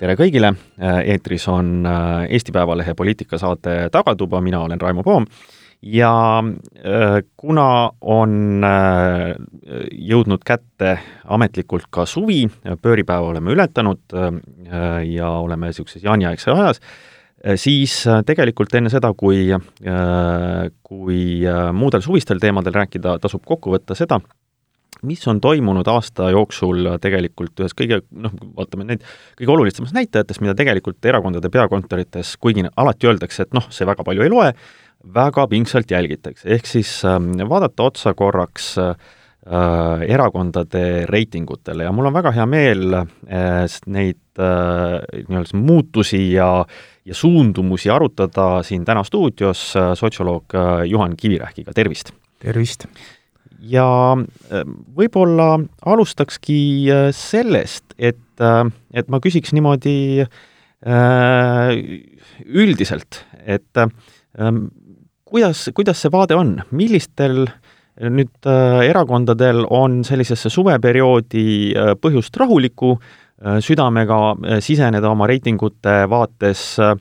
tere kõigile, eetris on äh, Eesti Päevalehe poliitikasaade Tagatuba, mina olen Raimo Poom. Ja äh, kuna on äh, jõudnud kätte ametlikult ka suvi, pööripäeva oleme ületanud ja oleme niisuguses jaaniaegses ajas, siis tegelikult enne seda, kui, kui muudel suvistel teemadel rääkida, tasub kokku võtta seda, mis on toimunud aasta jooksul tegelikult ühes kõige, noh, vaatame neid kõige olulisemas näitajates, mida tegelikult erakondade peakontorites, kuigi alati öeldakse, et noh, see väga palju ei loe, väga pingsalt jälgitakse, ehk siis äh, vaadata otsa korraks äh, erakondade reitingutele ja mul on väga hea meel äh, neid äh, nii-öelda muutusi ja ja suundumusi arutada siin täna stuudios äh, sotsioloog äh, Juhan Kivirähkiga, tervist! tervist! Ja äh, võib-olla alustakski äh, sellest, et, äh, et ma küsiks niimoodi üldiselt, et kuidas, kuidas see vaade on, millistel nüüd erakondadel on sellisesse suveperioodi põhjust rahuliku südamega siseneda oma reitingute vaates äh,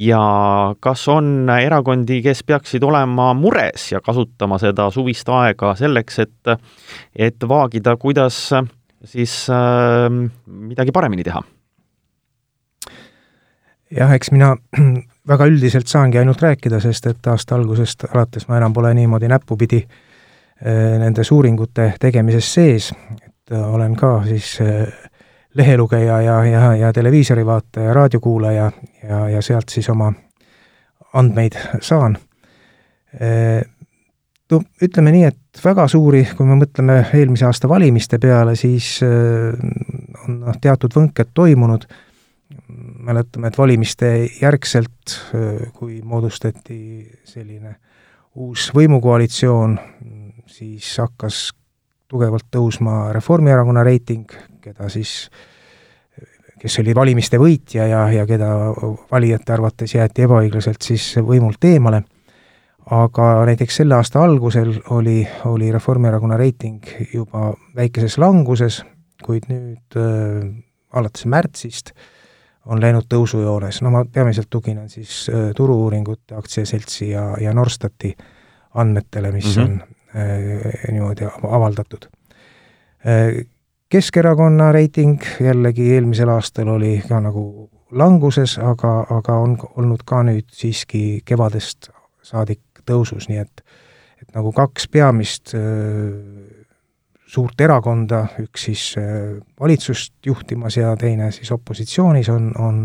ja kas on erakondi, kes peaksid olema mures ja kasutama seda suvist aega selleks, et, et vaagida, kuidas siis äh, midagi paremini teha? jah, eks mina väga üldiselt saangi ainult rääkida, sest et aasta algusest alates ma enam pole niimoodi näppupidi äh, nendes uuringute tegemises sees, et äh, olen ka siis äh, lehelugeja ja, ja, ja televiisori vaataja, raadiokuulaja ja, ja sealt siis oma andmeid saan. No ütleme nii, et väga suuri, kui me mõtleme eelmise aasta valimiste peale, siis on noh, teatud võnked toimunud, mäletame, et valimiste järgselt, kui moodustati selline uus võimukoalitsioon, siis hakkas tugevalt tõusma Reformierakonna reiting, keda siis, kes oli valimiste võitja ja, ja keda valijate arvates jäeti ebaõiglaselt siis võimult eemale, aga näiteks selle aasta algusel oli, oli Reformierakonna reiting juba väikeses languses, kuid nüüd äh, alates märtsist on läinud tõusujoones, no ma peamiselt tuginen siis äh, Turu-uuringute Aktsiaseltsi ja, ja Norstati andmetele, mis mm -hmm. on Äh, niimoodi avaldatud. Äh, Keskerakonna reiting jällegi eelmisel aastal oli ka nagu languses, aga, aga on olnud ka nüüd siiski kevadest saadik tõusus, nii et et nagu kaks peamist äh, suurt erakonda, üks siis valitsust juhtimas ja teine siis opositsioonis, on, on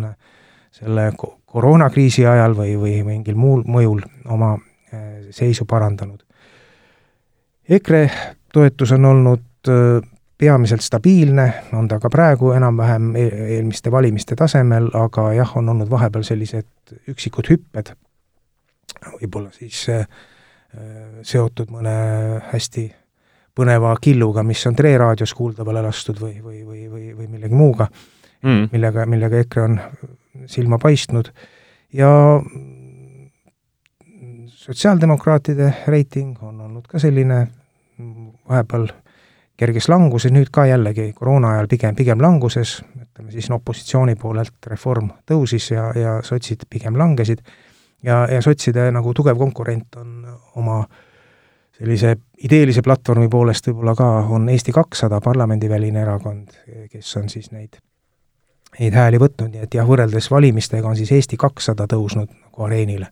selle koroonakriisi ajal või, või mingil muul mõjul oma seisu parandanud. EKRE toetus on olnud peamiselt stabiilne, on ta ka praegu enam-vähem e-, eelmiste valimiste tasemel, aga jah, on olnud vahepeal sellised üksikud hüpped, võib-olla siis seotud mõne hästi põneva killuga, mis on Tre raadios kuuldavale lastud või, või, või, või, või millegi muuga mm., millega, millega EKRE on silma paistnud ja sotsiaaldemokraatide reiting on olnud ka selline vahepeal kerges languses, nüüd ka jällegi koroona ajal pigem, pigem languses, ütleme siis no opositsiooni poolelt reform tõusis ja, ja sotsid pigem langesid, ja, ja sotside nagu tugev konkurent on oma sellise ideelise platvormi poolest võib-olla ka, on Eesti kakssada parlamendiväline erakond, kes on siis neid, neid hääli võtnud, nii et jah, võrreldes valimistega on siis Eesti kakssada tõusnud nagu areenile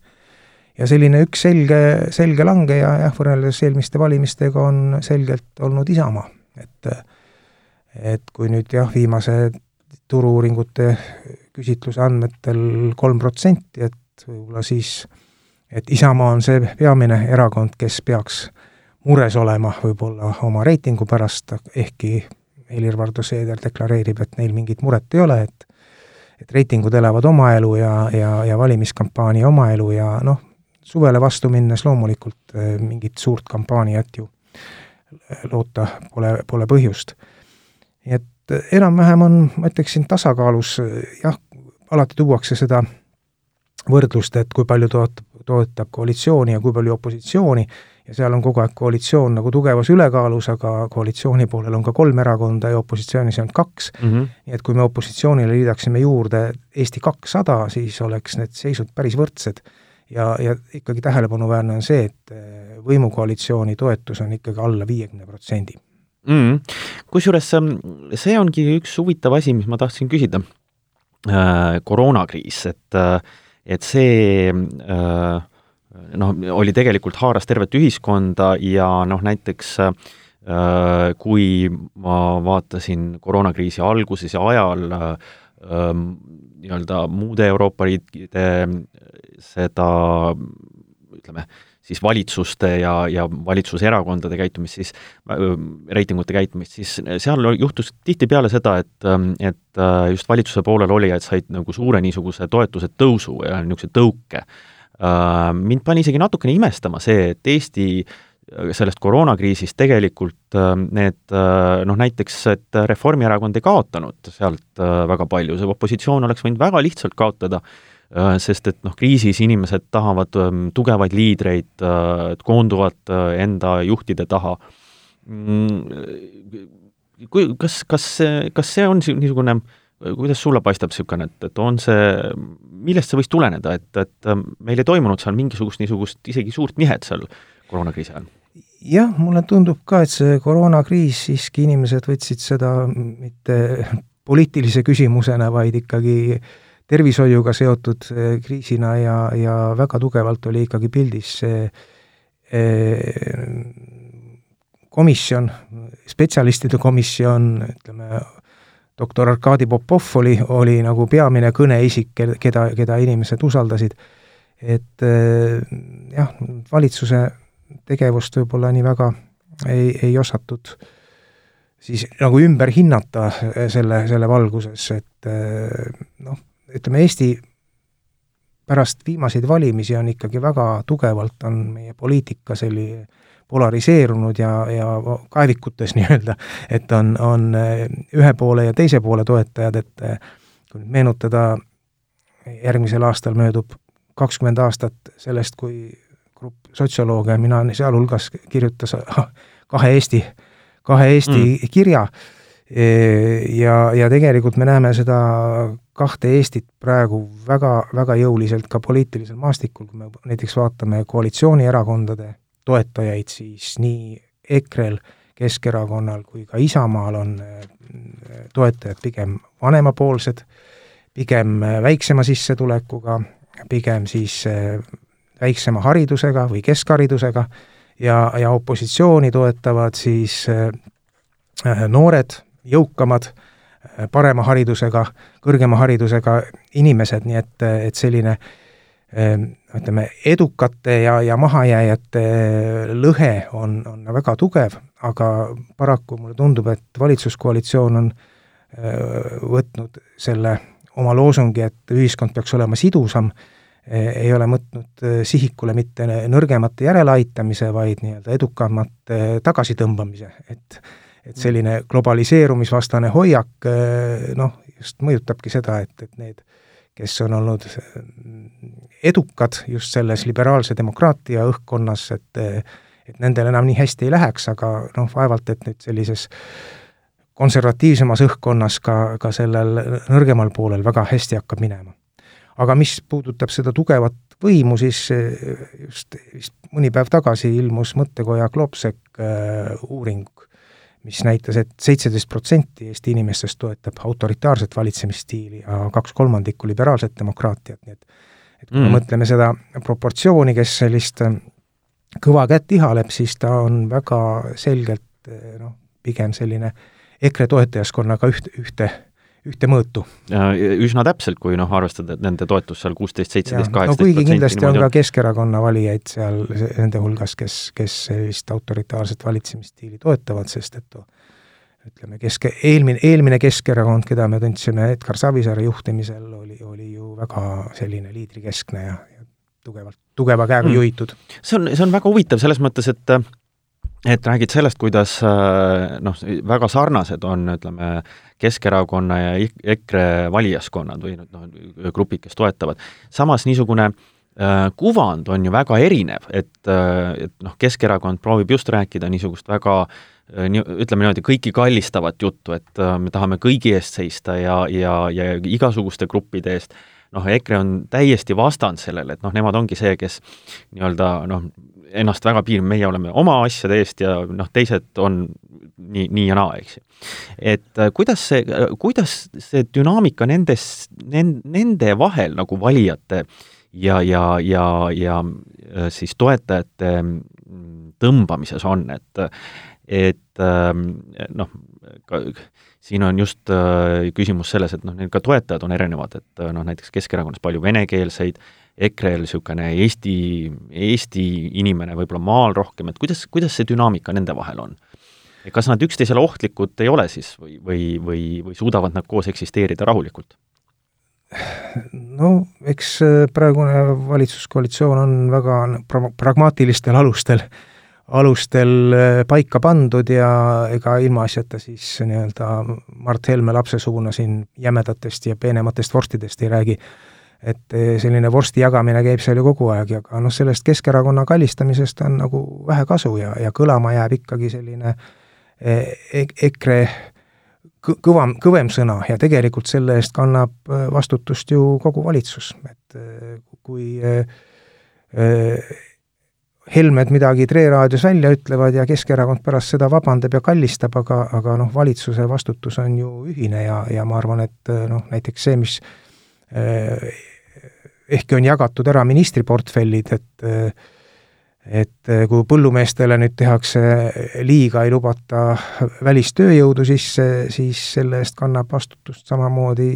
ja selline üks selge, selge langeja jah, võrreldes eelmiste valimistega on selgelt olnud Isamaa, et et kui nüüd jah, viimase turu-uuringute küsitluse andmetel kolm protsenti, et võib-olla siis, et Isamaa on see peamine erakond, kes peaks mures olema võib-olla oma reitingu pärast, ehkki Helir-Valdor Seeder deklareerib, et neil mingit muret ei ole, et et reitingud elavad oma elu ja, ja, ja valimiskampaania oma elu ja noh, suvele vastu minnes loomulikult äh, mingit suurt kampaaniat ju äh, loota pole, pole põhjust. nii et äh, enam-vähem on, ma ütleksin, tasakaalus, jah, alati tuuakse seda võrdlust, et kui palju toetab, toetab koalitsiooni ja kui palju opositsiooni, ja seal on kogu aeg koalitsioon nagu tugevas ülekaalus, aga koalitsiooni poolel on ka kolm erakonda ja opositsioonis ainult kaks mm. -hmm. nii et kui me opositsioonile liidaksime juurde Eesti kakssada, siis oleks need seisud päris võrdsed. Ja, ja ikkagi tähelepanuväärne on see, et eh, võimukoalitsiooni toetus on ikkagi alla viiekümne protsendi mm.. kusjuures ähm, see ongi üks huvitav asi, mis ma tahtsin küsida. Äh, koroonakriis, et, äh, et see äh, noh, oli tegelikult, haaras tervet ühiskonda ja noh, näiteks kui ma vaatasin koroonakriisi alguses ja ajal nii-öelda muude Euroopa riikide seda ütleme, siis valitsuste ja, ja valitsuserakondade käitumist, siis äh, reitingute käitumist, siis seal juhtus tihtipeale seda, et, et äh, just valitsuse poolel olijad said nagu suure niisuguse toetuse tõusu ja niisuguse tõuke. Äh, mind pani isegi natukene imestama see, et Eesti sellest koroonakriisist tegelikult need noh, näiteks, et Reformierakond ei kaotanud sealt väga palju, see opositsioon oleks võinud väga lihtsalt kaotada äh, Äh, sest et noh, kriisis inimesed tahavad ähm, tugevaid liidreid, äh, koonduvad äh, enda juhtide taha. Mm, kui, kas, kas kas see on niisugune, kuidas sulle paistab niisugune, et, et on see, millest see võis tuleneda, et, et meil ei toimunud seal mingisugust niisugust isegi suurt nihet seal koroonakriisi ajal? jah, mulle tundub ka, et see koroonakriis siiski inimesed võtsid seda mitte poliitilise küsimusena, vaid ikkagi äh, tervishoiuga seotud eh, kriisina ja, ja väga tugevalt oli ikkagi pildis see eh, komisjon, spetsialistide komisjon, ütleme, doktor Arkadi Popov oli, oli nagu peamine kõneisik, keda, keda inimesed usaldasid. et eh, jah, valitsuse tegevust võib-olla nii väga ei, ei osatud siis nagu ümber hinnata selle, selle valguses, et noh, ütleme, Eesti pärast viimaseid valimisi on ikkagi väga tugevalt, on meie poliitika selline polariseerunud ja, ja kaevikutes nii-öelda, et on, on ühe poole ja teise poole toetajad, et kui nüüd meenutada, järgmisel aastal möödub kakskümmend aastat sellest, kui grupp sotsiolooge, mina sealhulgas, kirjutas kahe Eesti, kahe Eesti mm. kirja ja, ja tegelikult me näeme seda kahte Eestit praegu väga, väga jõuliselt ka poliitilisel maastikul, kui me näiteks vaatame koalitsioonierakondade toetajaid, siis nii EKRE-l, Keskerakonnal kui ka Isamaal on äh, toetajad pigem vanemapoolsed, pigem äh, väiksema sissetulekuga, pigem siis äh, väiksema haridusega või keskharidusega. Ja, ja opositsiooni toetavad siis noored, jõukamad parema haridusega, kõrgema haridusega inimesed, nii et, et selline ehm, ütleme, edukate ja, ja mahajääjate lõhe on, on väga tugev, aga paraku mulle tundub, et valitsuskoalitsioon on võtnud selle oma loosungi, et ühiskond peaks olema sidusam, e, ei ole võtnud e, sihikule mitte nõrgemate järeleaitamise, vaid nii-öelda edukamate tagasitõmbamise, et et selline globaliseerumisvastane hoiak eh, noh, just mõjutabki seda, et, et need, kes on olnud edukad just selles liberaalse demokraatia õhkkonnas, et et nendel enam nii hästi ei läheks, aga noh, vaevalt et nüüd sellises konservatiivsemas õhkkonnas ka, ka sellel nõrgemal poolel väga hästi hakkab minema. aga mis puudutab seda tugevat võimu, siis just vist mõni päev tagasi ilmus mõttekoja äh, uuring, mis näitas et, et seitseteist protsenti Eesti inimestest toetab autoritaarset valitsemisstiili ja kaks kolmandikku liberaalset demokraatiat, nii et et kui mm. me mõtleme seda proportsiooni, kes sellist äh, kõva kätt ihaleb, siis ta on väga selgelt äh, noh, pigem selline EKRE toetajaskonnaga üht, ühte ühte mõõtu. üsna täpselt, kui noh, arvestada, et nende toetus seal kuusteist, seitseteist, kaheksateist no kuigi kindlasti on ka Keskerakonna valijaid seal nende hulgas, kes, kes sellist autoritaarset valitsemisstiili toetavad, sest et ütleme, keske, eelmine, eelmine Keskerakond, keda me tundsime Edgar Savisaare juhtimisel, oli, oli ju väga selline liidrikeskne ja, ja tugevalt, tugeva käega mm. juhitud. see on, see on väga huvitav selles mõttes, et et räägid sellest, kuidas äh, noh, väga sarnased on, ütleme, Keskerakonna ja EKRE valijaskonnad või noh, grupid, kes toetavad. samas niisugune kuvand on ju väga erinev, et, et noh, Keskerakond proovib just rääkida niisugust väga nii, ütleme niimoodi, kõiki kallistavat juttu, et me tahame kõigi eest seista ja, ja, ja igasuguste gruppide eest, noh, EKRE on täiesti vastand sellele, et noh, nemad ongi see, kes nii-öelda noh, ennast väga piirab, meie oleme oma asjade eest ja noh, teised on nii, nii ja naa, eks ju. et äh, kuidas see, äh, kuidas see dünaamika nendes, nende vahel nagu valijate ja, ja, ja, ja äh, siis toetajate mm, tõmbamises on, et et ähm, noh, siin on just küsimus selles, et noh, ka toetajad on erinevad, et noh, näiteks Keskerakonnas palju venekeelseid, EKRE-l niisugune Eesti, Eesti inimene võib-olla maal rohkem, et kuidas, kuidas see dünaamika nende vahel on? kas nad üksteisele ohtlikud ei ole siis või, või, või, või suudavad nad koos eksisteerida rahulikult? no eks äh, praegune valitsuskoalitsioon on väga pra-, pragmaatilistel alustel, alustel äh, paika pandud ja ega ilmaasjata siis nii-öelda Mart Helme lapsesuguna siin jämedatest ja peenematest vorstidest ei räägi et eh, selline vorsti jagamine käib seal ju kogu aeg ja ka noh, sellest Keskerakonna kallistamisest on nagu vähe kasu ja, ja kõlama jääb ikkagi selline eh, EKRE kõvam, kõvem sõna ja tegelikult selle eest kannab eh, vastutust ju kogu valitsus, et kui Helmed midagi Tre raadios välja ütlevad ja Keskerakond pärast seda vabandab ja kallistab, aga, aga noh, valitsuse vastutus on ju ühine ja, ja ma arvan, et noh, näiteks see, mis ehkki on jagatud ära ministriportfellid, et et kui põllumeestele nüüd tehakse liiga, ei lubata välistööjõudu sisse, siis selle eest kannab vastutust samamoodi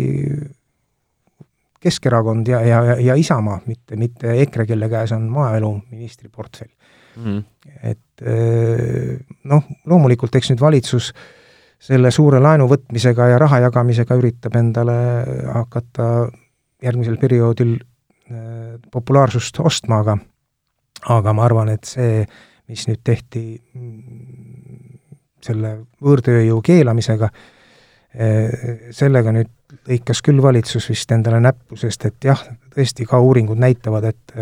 Keskerakond ja, ja, ja Isamaa, mitte, mitte EKRE, kelle käes on maaeluministri portfell mm.. et noh, loomulikult eks nüüd valitsus selle suure laenu võtmisega ja raha jagamisega üritab endale hakata järgmisel perioodil Äh, populaarsust ostma, aga aga ma arvan, et see, mis nüüd tehti mm, selle võõrtööjõu keelamisega, äh, sellega nüüd lõikas küll valitsus vist endale näppu, sest et jah, tõesti ka uuringud näitavad, et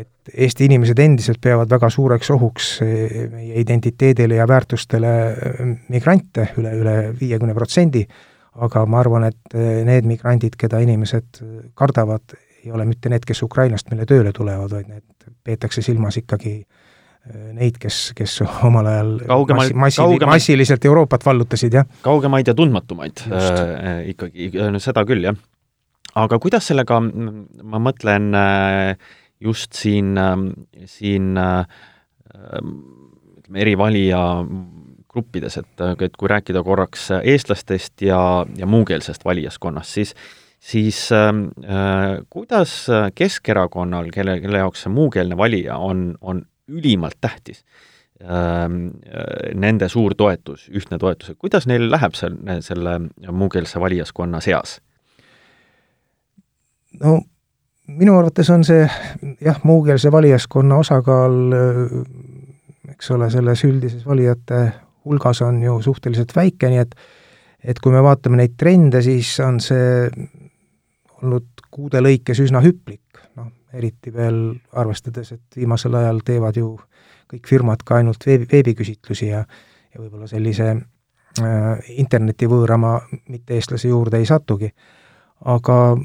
et Eesti inimesed endiselt peavad väga suureks ohuks meie identiteedile ja väärtustele migrante üle, üle viiekümne protsendi, aga ma arvan, et need migrandid, keda inimesed kardavad, ei ole mitte need, kes Ukrainast meile tööle tulevad, vaid need peetakse silmas ikkagi äh, neid, kes, kes omal ajal Kaugemaid, massi, massi, massiliselt Euroopat vallutasid, jah. kaugemaid ja tundmatumaid äh, ikkagi, no seda küll, jah. aga kuidas sellega, ma mõtlen äh, just siin, ähm, siin äh, ütleme, eri valija gruppides, et, et kui rääkida korraks eestlastest ja, ja muukeelsest valijaskonnast, siis siis ähm, äh, kuidas Keskerakonnal, kelle, kelle jaoks see muukeelne valija on, on ülimalt tähtis äh,, nende suur toetus, ühtne toetus, et kuidas neil läheb seal selle muukeelse valijaskonna seas? no minu arvates on see jah, muukeelse valijaskonna osakaal eks ole, selles üldises valijate hulgas on ju suhteliselt väike, nii et et kui me vaatame neid trende, siis on see olnud kuude lõikes üsna hüplik, noh, eriti veel arvestades, et viimasel ajal teevad ju kõik firmad ka ainult veebi, veebiküsitlusi ja ja võib-olla sellise äh, internetivõõrama mitte-eestlase juurde ei satugi. aga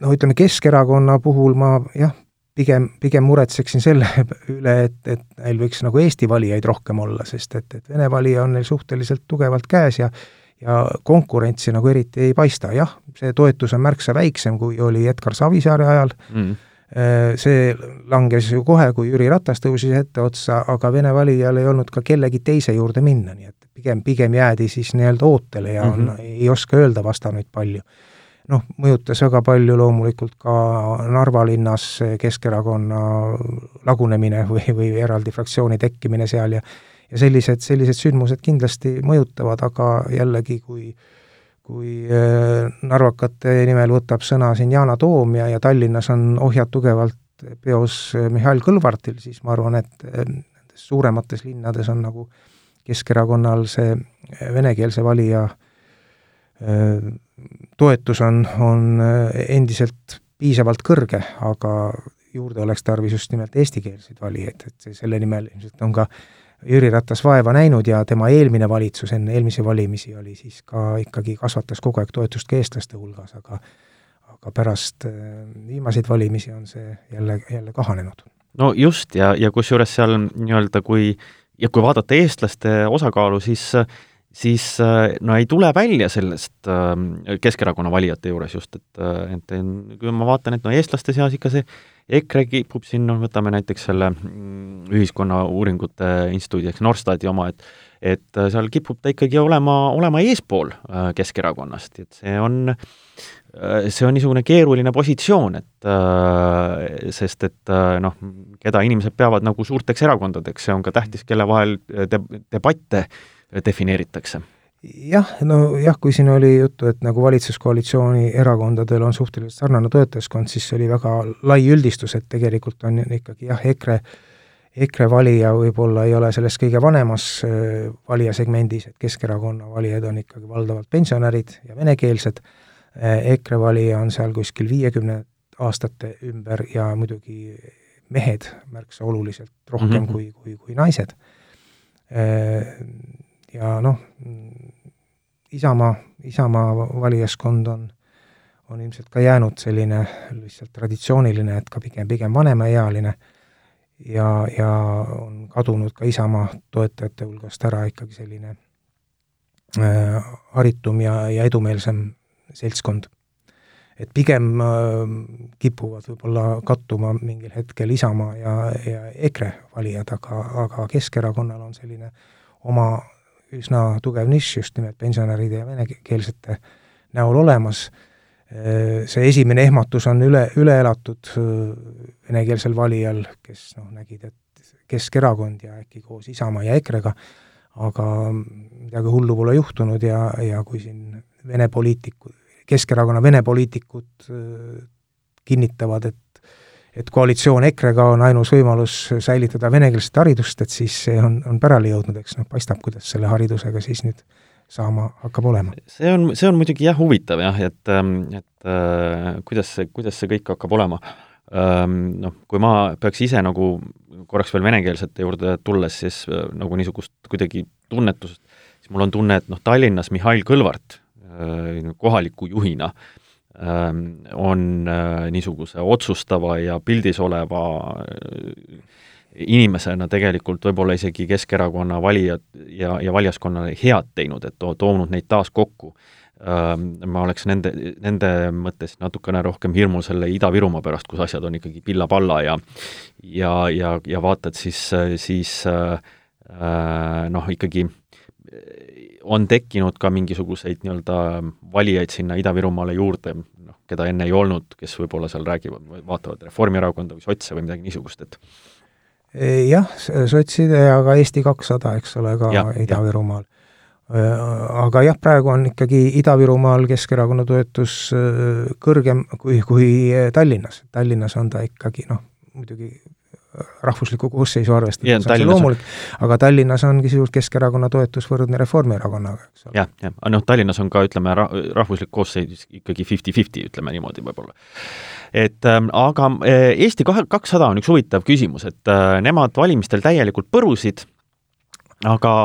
no ütleme, Keskerakonna puhul ma jah, pigem, pigem muretseksin selle üle, et, et neil võiks nagu Eesti valijaid rohkem olla, sest et, et Vene valija on neil suhteliselt tugevalt käes ja ja konkurentsi nagu eriti ei paista, jah, see toetus on märksa väiksem, kui oli Edgar Savisaare ajal mm., see langes ju kohe, kui Jüri Ratas tõusis etteotsa, aga Vene valijal ei olnud ka kellegi teise juurde minna, nii et pigem, pigem jäädi siis nii-öelda ootele ja on mm, -hmm. ei oska öelda vastanuid palju. Noh, mõjutas väga palju loomulikult ka Narva linnas Keskerakonna lagunemine või, või eraldi fraktsiooni tekkimine seal ja ja sellised, sellised sündmused kindlasti mõjutavad, aga jällegi, kui kui äh, narvakate nimel võtab sõna siin Yana Toom ja, ja Tallinnas on ohjad tugevalt peos äh, Mihhail Kõlvartil, siis ma arvan, et äh, nendes suuremates linnades on nagu Keskerakonnal see venekeelse valija toetus on, on endiselt piisavalt kõrge, aga juurde oleks tarvis just nimelt eestikeelseid valijaid, et selle nimel ilmselt on ka Jüri Ratas vaeva näinud ja tema eelmine valitsus enne eelmisi valimisi oli siis ka ikkagi, kasvatas kogu aeg toetust ka eestlaste hulgas, aga aga pärast äh, viimaseid valimisi on see jälle, jälle kahanenud. no just, ja, ja kusjuures seal nii-öelda kui ja kui vaadata eestlaste osakaalu, siis siis no ei tule välja sellest äh, Keskerakonna valijate juures just, et, et kui ma vaatan, et no eestlaste seas ikka see EKRE kipub siin, noh, võtame näiteks selle mm, Ühiskonnauuringute Instituudi ehk Norstati oma, et et seal kipub ta ikkagi olema, olema eespool äh, Keskerakonnast, et see on äh, see on niisugune keeruline positsioon, et äh, sest et noh, keda inimesed peavad nagu suurteks erakondadeks, see on ka tähtis, kelle vahel de-, debatte defineeritakse? Jah, nojah, kui siin oli juttu, et nagu valitsuskoalitsiooni erakondadel on suhteliselt sarnane toetajaskond, siis see oli väga lai üldistus, et tegelikult on ikkagi jah, EKRE, EKRE valija võib-olla ei ole selles kõige vanemas äh, valijasegmendis, et Keskerakonna valijad on ikkagi valdavalt pensionärid ja venekeelsed, äh, EKRE valija on seal kuskil viiekümne aastate ümber ja muidugi mehed märksa oluliselt rohkem mm -hmm. kui, kui, kui naised. Äh, ja noh, Isamaa, Isamaa valijaskond on, on ilmselt ka jäänud selline lihtsalt traditsiooniline, et ka pigem, pigem vanemaealine ja, ja on kadunud ka Isamaa toetajate hulgast ära ikkagi selline äh, haritum ja, ja edumeelsem seltskond. et pigem äh, kipuvad võib-olla kattuma mingil hetkel Isamaa ja, ja EKRE valijad, aga, aga Keskerakonnal on selline oma üsna tugev nišš just nimelt pensionäride ja venekeelsete näol olemas, see esimene ehmatus on üle, üle elatud venekeelsel valijal, kes noh, nägid, et Keskerakond ja äkki koos Isamaa ja EKRE-ga, aga midagi hullu pole juhtunud ja, ja kui siin Vene poliitikud, Keskerakonna Vene poliitikud kinnitavad, et et koalitsioon EKRE-ga on ainus võimalus säilitada venekeelset haridust, et siis see on, on pärale jõudnud, eks noh, paistab, kuidas selle haridusega siis nüüd saama hakkab olema. see on, see on muidugi jah, huvitav jah, et, ähm, et äh, kuidas see, kuidas see kõik hakkab olema ähm,. Noh, kui ma peaks ise nagu korraks veel venekeelsete juurde tulles, siis äh, nagu niisugust kuidagi tunnetust, siis mul on tunne, et noh, Tallinnas Mihhail Kõlvart äh, kohaliku juhina äh, on äh, niisuguse otsustava ja pildis oleva äh, inimesena tegelikult võib-olla isegi Keskerakonna valijad ja, ja valijaskonnale head teinud, et to-, toonud neid taas kokku. Ähm, ma oleks nende, nende mõttes natukene rohkem hirmul selle Ida-Virumaa pärast, kus asjad on ikkagi pilla-palla ja ja, ja, ja vaatad siis, siis äh, noh, ikkagi on tekkinud ka mingisuguseid nii-öelda valijaid sinna Ida-Virumaale juurde, noh, keda enne ei olnud, kes võib-olla seal räägivad vaatavad Reformierakonda või sotse või midagi niisugust, et jah, sotside ja ka Eesti kakssada, eks ole, ka Ida-Virumaal. Aga jah, praegu on ikkagi Ida-Virumaal Keskerakonna toetus kõrgem kui, kui Tallinnas. Tallinnas on ta ikkagi noh, muidugi rahvuslikku koosseisu arvestades on see loomulik, aga Tallinnas ongi sisuliselt Keskerakonna toetus võrdne Reformierakonnaga, eks ole. jah, jah, noh, Tallinnas on ka ütleme, ra-, rahvuslik koosseis ikkagi fifty-fifty, ütleme niimoodi võib-olla. et ähm, aga äh, Eesti kahe, kakssada on üks huvitav küsimus, et äh, nemad valimistel täielikult põrusid, aga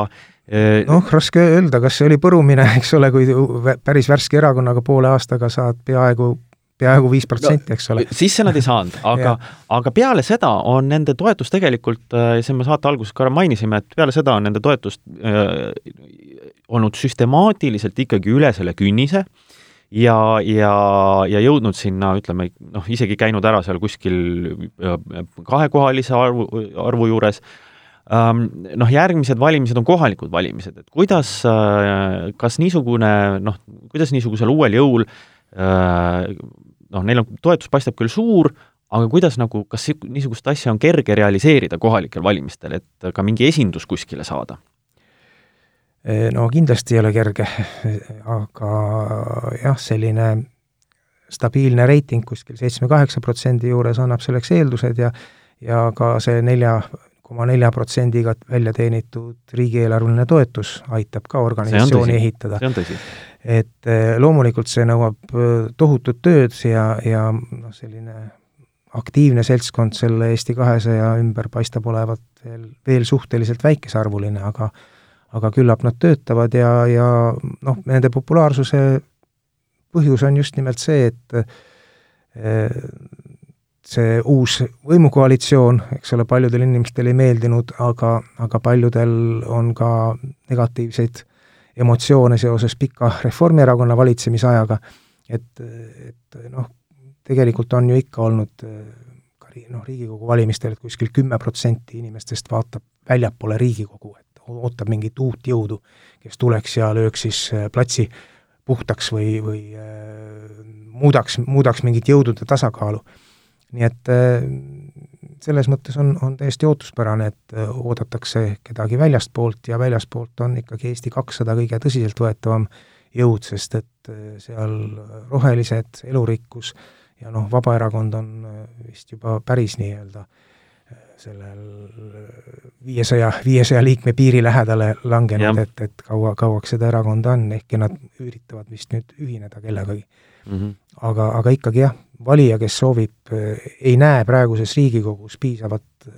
äh, noh, raske öelda, kas see oli põrumine, eks ole, kui päris värske erakonnaga poole aastaga saad peaaegu peaaegu viis protsenti, eks ole. sisse nad ei saanud, aga aga peale seda on nende toetus tegelikult, äh, see me saate alguses ka mainisime, et peale seda on nende toetus äh, olnud süstemaatiliselt ikkagi üle selle künnise ja, ja, ja jõudnud sinna, ütleme, noh, isegi käinud ära seal kuskil äh, kahekohalise arvu, arvu juures ähm,, noh, järgmised valimised on kohalikud valimised, et kuidas, kas niisugune noh, kuidas niisugusel uuel jõul noh, neil on, toetus paistab küll suur, aga kuidas nagu, kas niisugust asja on kerge realiseerida kohalikel valimistel, et ka mingi esindus kuskile saada? no kindlasti ei ole kerge, aga jah, selline stabiilne reiting kuskil seitsme-kaheksa protsendi juures annab selleks eeldused ja ja ka see nelja, koma nelja protsendiga välja teenitud riigieelarveline toetus aitab ka organisatsiooni ehitada. see on tõsi. Et eh, loomulikult see nõuab eh, tohutut tööd ja, ja noh, selline aktiivne seltskond selle Eesti kahesaja ümber paistab olevat veel, veel suhteliselt väikesearvuline, aga aga küllap nad töötavad ja, ja noh, nende populaarsuse põhjus on just nimelt see, et eh, see uus võimukoalitsioon, eks ole, paljudele inimestele ei meeldinud, aga, aga paljudel on ka negatiivseid emotsioone seoses pika Reformierakonna valitsemisajaga, et, et noh, tegelikult on ju ikka olnud noh, Riigikogu valimistel, et kuskil kümme protsenti inimestest vaatab väljapoole Riigikogu, et ootab mingit uut jõudu, kes tuleks ja lööks siis äh, platsi puhtaks või, või äh, muudaks, muudaks mingit jõudude tasakaalu. nii et äh, selles mõttes on, on täiesti ootuspärane, et oodatakse kedagi väljastpoolt ja väljastpoolt on ikkagi Eesti kakssada kõige tõsiseltvõetavam jõud, sest et seal rohelised, elurikkus ja noh, Vabaerakond on vist juba päris nii-öelda äh, sellel viiesaja, viiesaja liikme piiri lähedale langenud, et, et kaua, kauaks seda erakonda on, ehkki nad üritavad vist nüüd ühineda kellegagi mm. -hmm. aga, aga ikkagi jah, valija, kes soovib, ei näe praeguses Riigikogus piisavat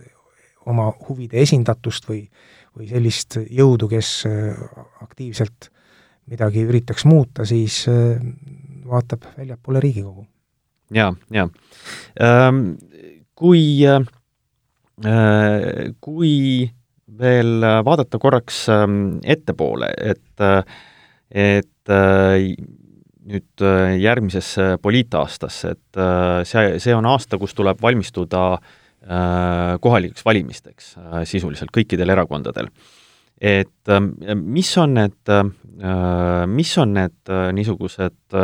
oma huvide esindatust või, või sellist jõudu, kes aktiivselt midagi üritaks muuta, siis vaatab väljapoole Riigikogu. jaa, jaa. Ehm, kui kui veel vaadata korraks ähm, ettepoole, et, et nüüd järgmisesse poliitaastasse, et see, see on aasta, kus tuleb valmistuda kohalikeks valimisteks sisuliselt kõikidel erakondadel. et mis on need, mis on need niisugused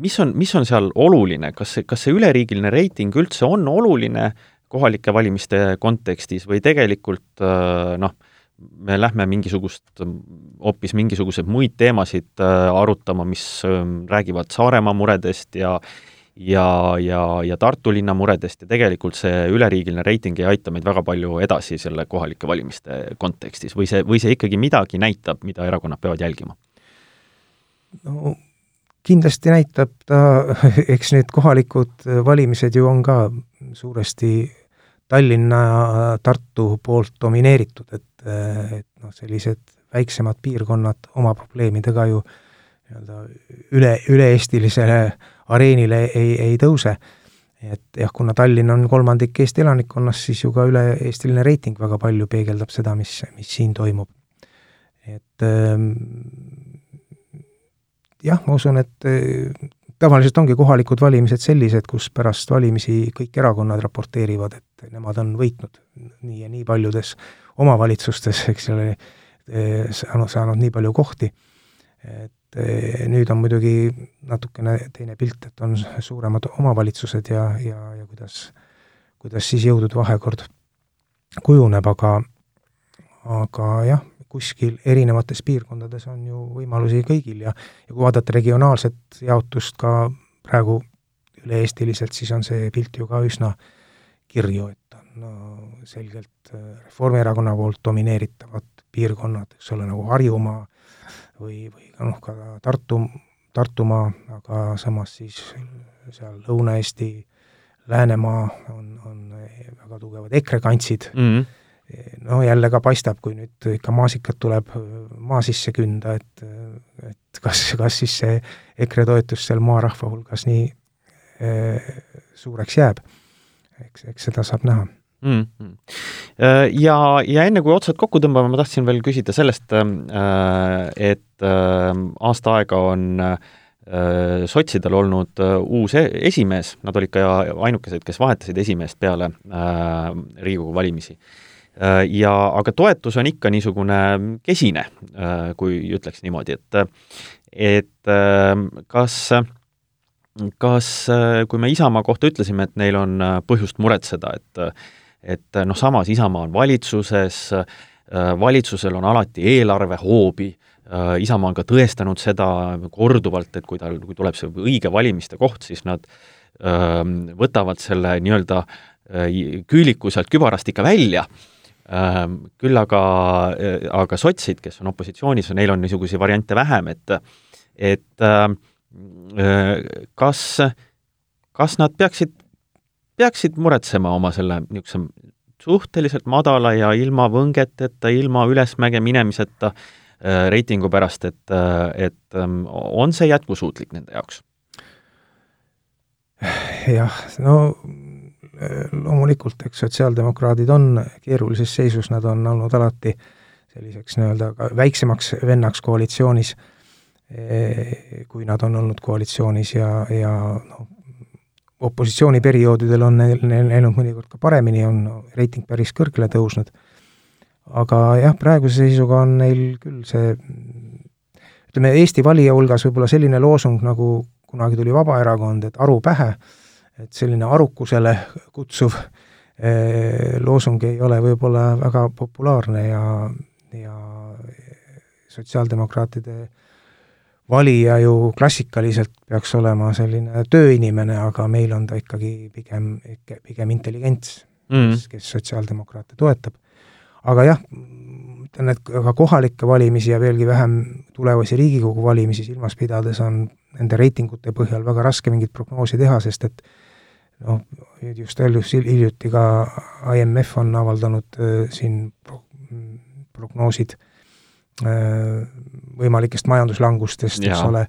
mis on, mis on seal oluline, kas see, kas see üleriigiline reiting üldse on oluline kohalike valimiste kontekstis või tegelikult äh, noh, me lähme mingisugust, hoopis mingisuguseid muid teemasid äh, arutama, mis ähm, räägivad Saaremaa muredest ja ja, ja, ja Tartu linna muredest ja tegelikult see üleriigiline reiting ei aita meid väga palju edasi selle kohalike valimiste kontekstis või see, või see ikkagi midagi näitab, mida erakonnad peavad jälgima? no kindlasti näitab ta, eks need kohalikud valimised ju on ka suuresti Tallinna ja Tartu poolt domineeritud, et, et noh, sellised väiksemad piirkonnad oma probleemidega ju nii-öelda üle, üle-eestilisele areenile ei, ei tõuse. et jah, kuna Tallinn on kolmandik Eesti elanikkonnast, siis ju ka üle-eestiline reiting väga palju peegeldab seda, mis, mis siin toimub. et ähm, jah, ma usun, et eh, tavaliselt ongi kohalikud valimised sellised, kus pärast valimisi kõik erakonnad raporteerivad, et nemad on võitnud nii ja nii paljudes omavalitsustes, eks ole, eh, saanud, saanud nii palju kohti. et eh, nüüd on muidugi natukene teine pilt, et on suuremad omavalitsused ja, ja, ja kuidas, kuidas siis jõudude vahekord kujuneb, aga aga jah, kuskil erinevates piirkondades on ju võimalusi kõigil ja ja kui vaadata regionaalset jaotust ka praegu üle-eestiliselt, siis on see pilt ju ka üsna kirju, et no, selgelt äh, Reformierakonna poolt domineeritavad piirkonnad, eks ole, nagu Harjumaa või, või ka noh, ka Tartu, Tartumaa, aga samas siis seal Lõuna-Eesti, Läänemaa on, on väga tugevad EKRE kantsid. Mm, -hmm no jälle ka paistab, kui nüüd ikka maasikat tuleb maa sisse künda, et et kas, kas siis see EKRE toetus seal maarahva hulgas nii äh, suureks jääb. eks, eks seda saab näha mm. -hmm. Ja, ja enne kui otsad kokku tõmbame, ma tahtsin veel küsida sellest, äh, et äh, aasta aega on sotsidel olnud uus e-, esimees, nad olid ka ainukesed, kes vahetasid esimeest peale Riigikogu valimisi ja aga toetus on ikka niisugune kesine, kui ütleks niimoodi, et et kas, kas, kui me Isamaa kohta ütlesime, et neil on põhjust muretseda, et et noh, samas Isamaa on valitsuses, valitsusel on alati eelarvehoobi, Isamaa on ka tõestanud seda korduvalt, et kui tal, kui tuleb see õige valimiste koht, siis nad võtavad selle nii-öelda küüliku sealt kübarast ikka välja. Ähm, küll aga, aga sotsid, kes on opositsioonis, neil on niisuguseid variante vähem, et et kas, kas nad peaksid, peaksid muretsema oma selle niisuguse suhteliselt madala ja ilma võngeteta, ilma ülesmäge minemiseta äh, reitingu pärast, et, äh, et ähm, on see jätkusuutlik nende jaoks? jah, no äh, loomulikult, eks sotsiaaldemokraadid on keerulises seisus, nad on olnud alati selliseks nii-öelda väiksemaks vennaks koalitsioonis, kui nad on olnud koalitsioonis ja, ja noh, opositsiooniperioodidel on neil, neil läinud mõnikord ka paremini, on reiting päris kõrgele tõusnud. aga jah, praeguse seisuga on neil küll see ütleme, Eesti valija hulgas võib-olla selline loosung, nagu kunagi tuli Vabaerakond, et aru pähe, et selline arukusele kutsuv eh, loosung ei ole võib-olla väga populaarne ja, ja sotsiaaldemokraatide eh, valija ju klassikaliselt peaks olema selline tööinimene, aga meil on ta ikkagi pigem, pigem intelligents mm., kes, kes sotsiaaldemokraate toetab. aga jah, ütlen, et ka kohalikke valimisi ja veelgi vähem tulevasi Riigikogu valimisi silmas pidades on nende reitingute põhjal väga raske mingit prognoosi teha, sest et noh, just hiljuti ka IMF on avaldanud äh, siin pro-, prognoosid äh, võimalikest majanduslangustest, eks ole,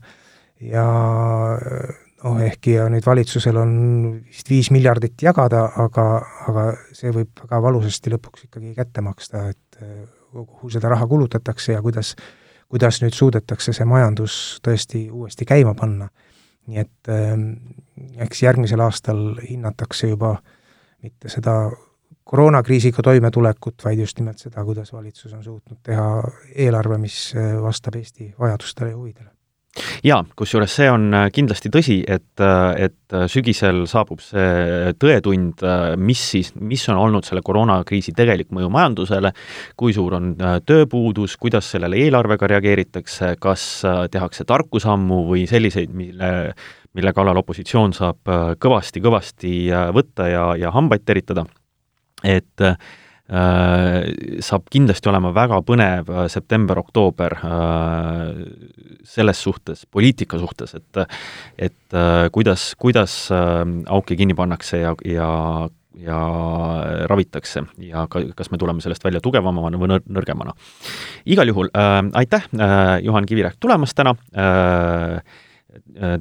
ja noh, ehkki ja nüüd valitsusel on vist viis miljardit jagada, aga, aga see võib väga valusasti lõpuks ikkagi kätte maksta, et eh, kuhu seda raha kulutatakse ja kuidas, kuidas nüüd suudetakse see majandus tõesti uuesti käima panna. nii et eh, eks järgmisel aastal hinnatakse juba mitte seda koroonakriisiga toimetulekut, vaid just nimelt seda, kuidas valitsus on suutnud teha eelarve, mis äh, vastab Eesti vajadustele ja huvidele. Jaa, kusjuures see on äh, kindlasti tõsi, et, äh, et sügisel saabub see tõetund, mis siis, mis on olnud selle koroonakriisi tegelik mõju majandusele, kui suur on tööpuudus, kuidas sellele eelarvega reageeritakse, kas tehakse tarku sammu või selliseid, mille mille kallal opositsioon saab kõvasti-kõvasti võtta ja, ja hambaid teritada et äh, saab kindlasti olema väga põnev äh, september-oktoober äh, selles suhtes, poliitika suhtes, et et äh, kuidas, kuidas auke kinni pannakse ja, ja ja ravitakse ja ka, kas me tuleme sellest välja tugevamana või nõr-, nõrgemana. igal juhul äh, aitäh äh,, Juhan Kivirähk tulemast täna äh,, äh,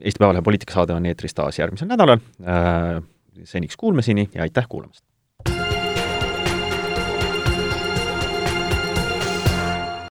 Eesti Päevalehe poliitikasaade on eetris taas järgmisel nädalal äh,, seniks kuulmiseni ja aitäh kuulamast!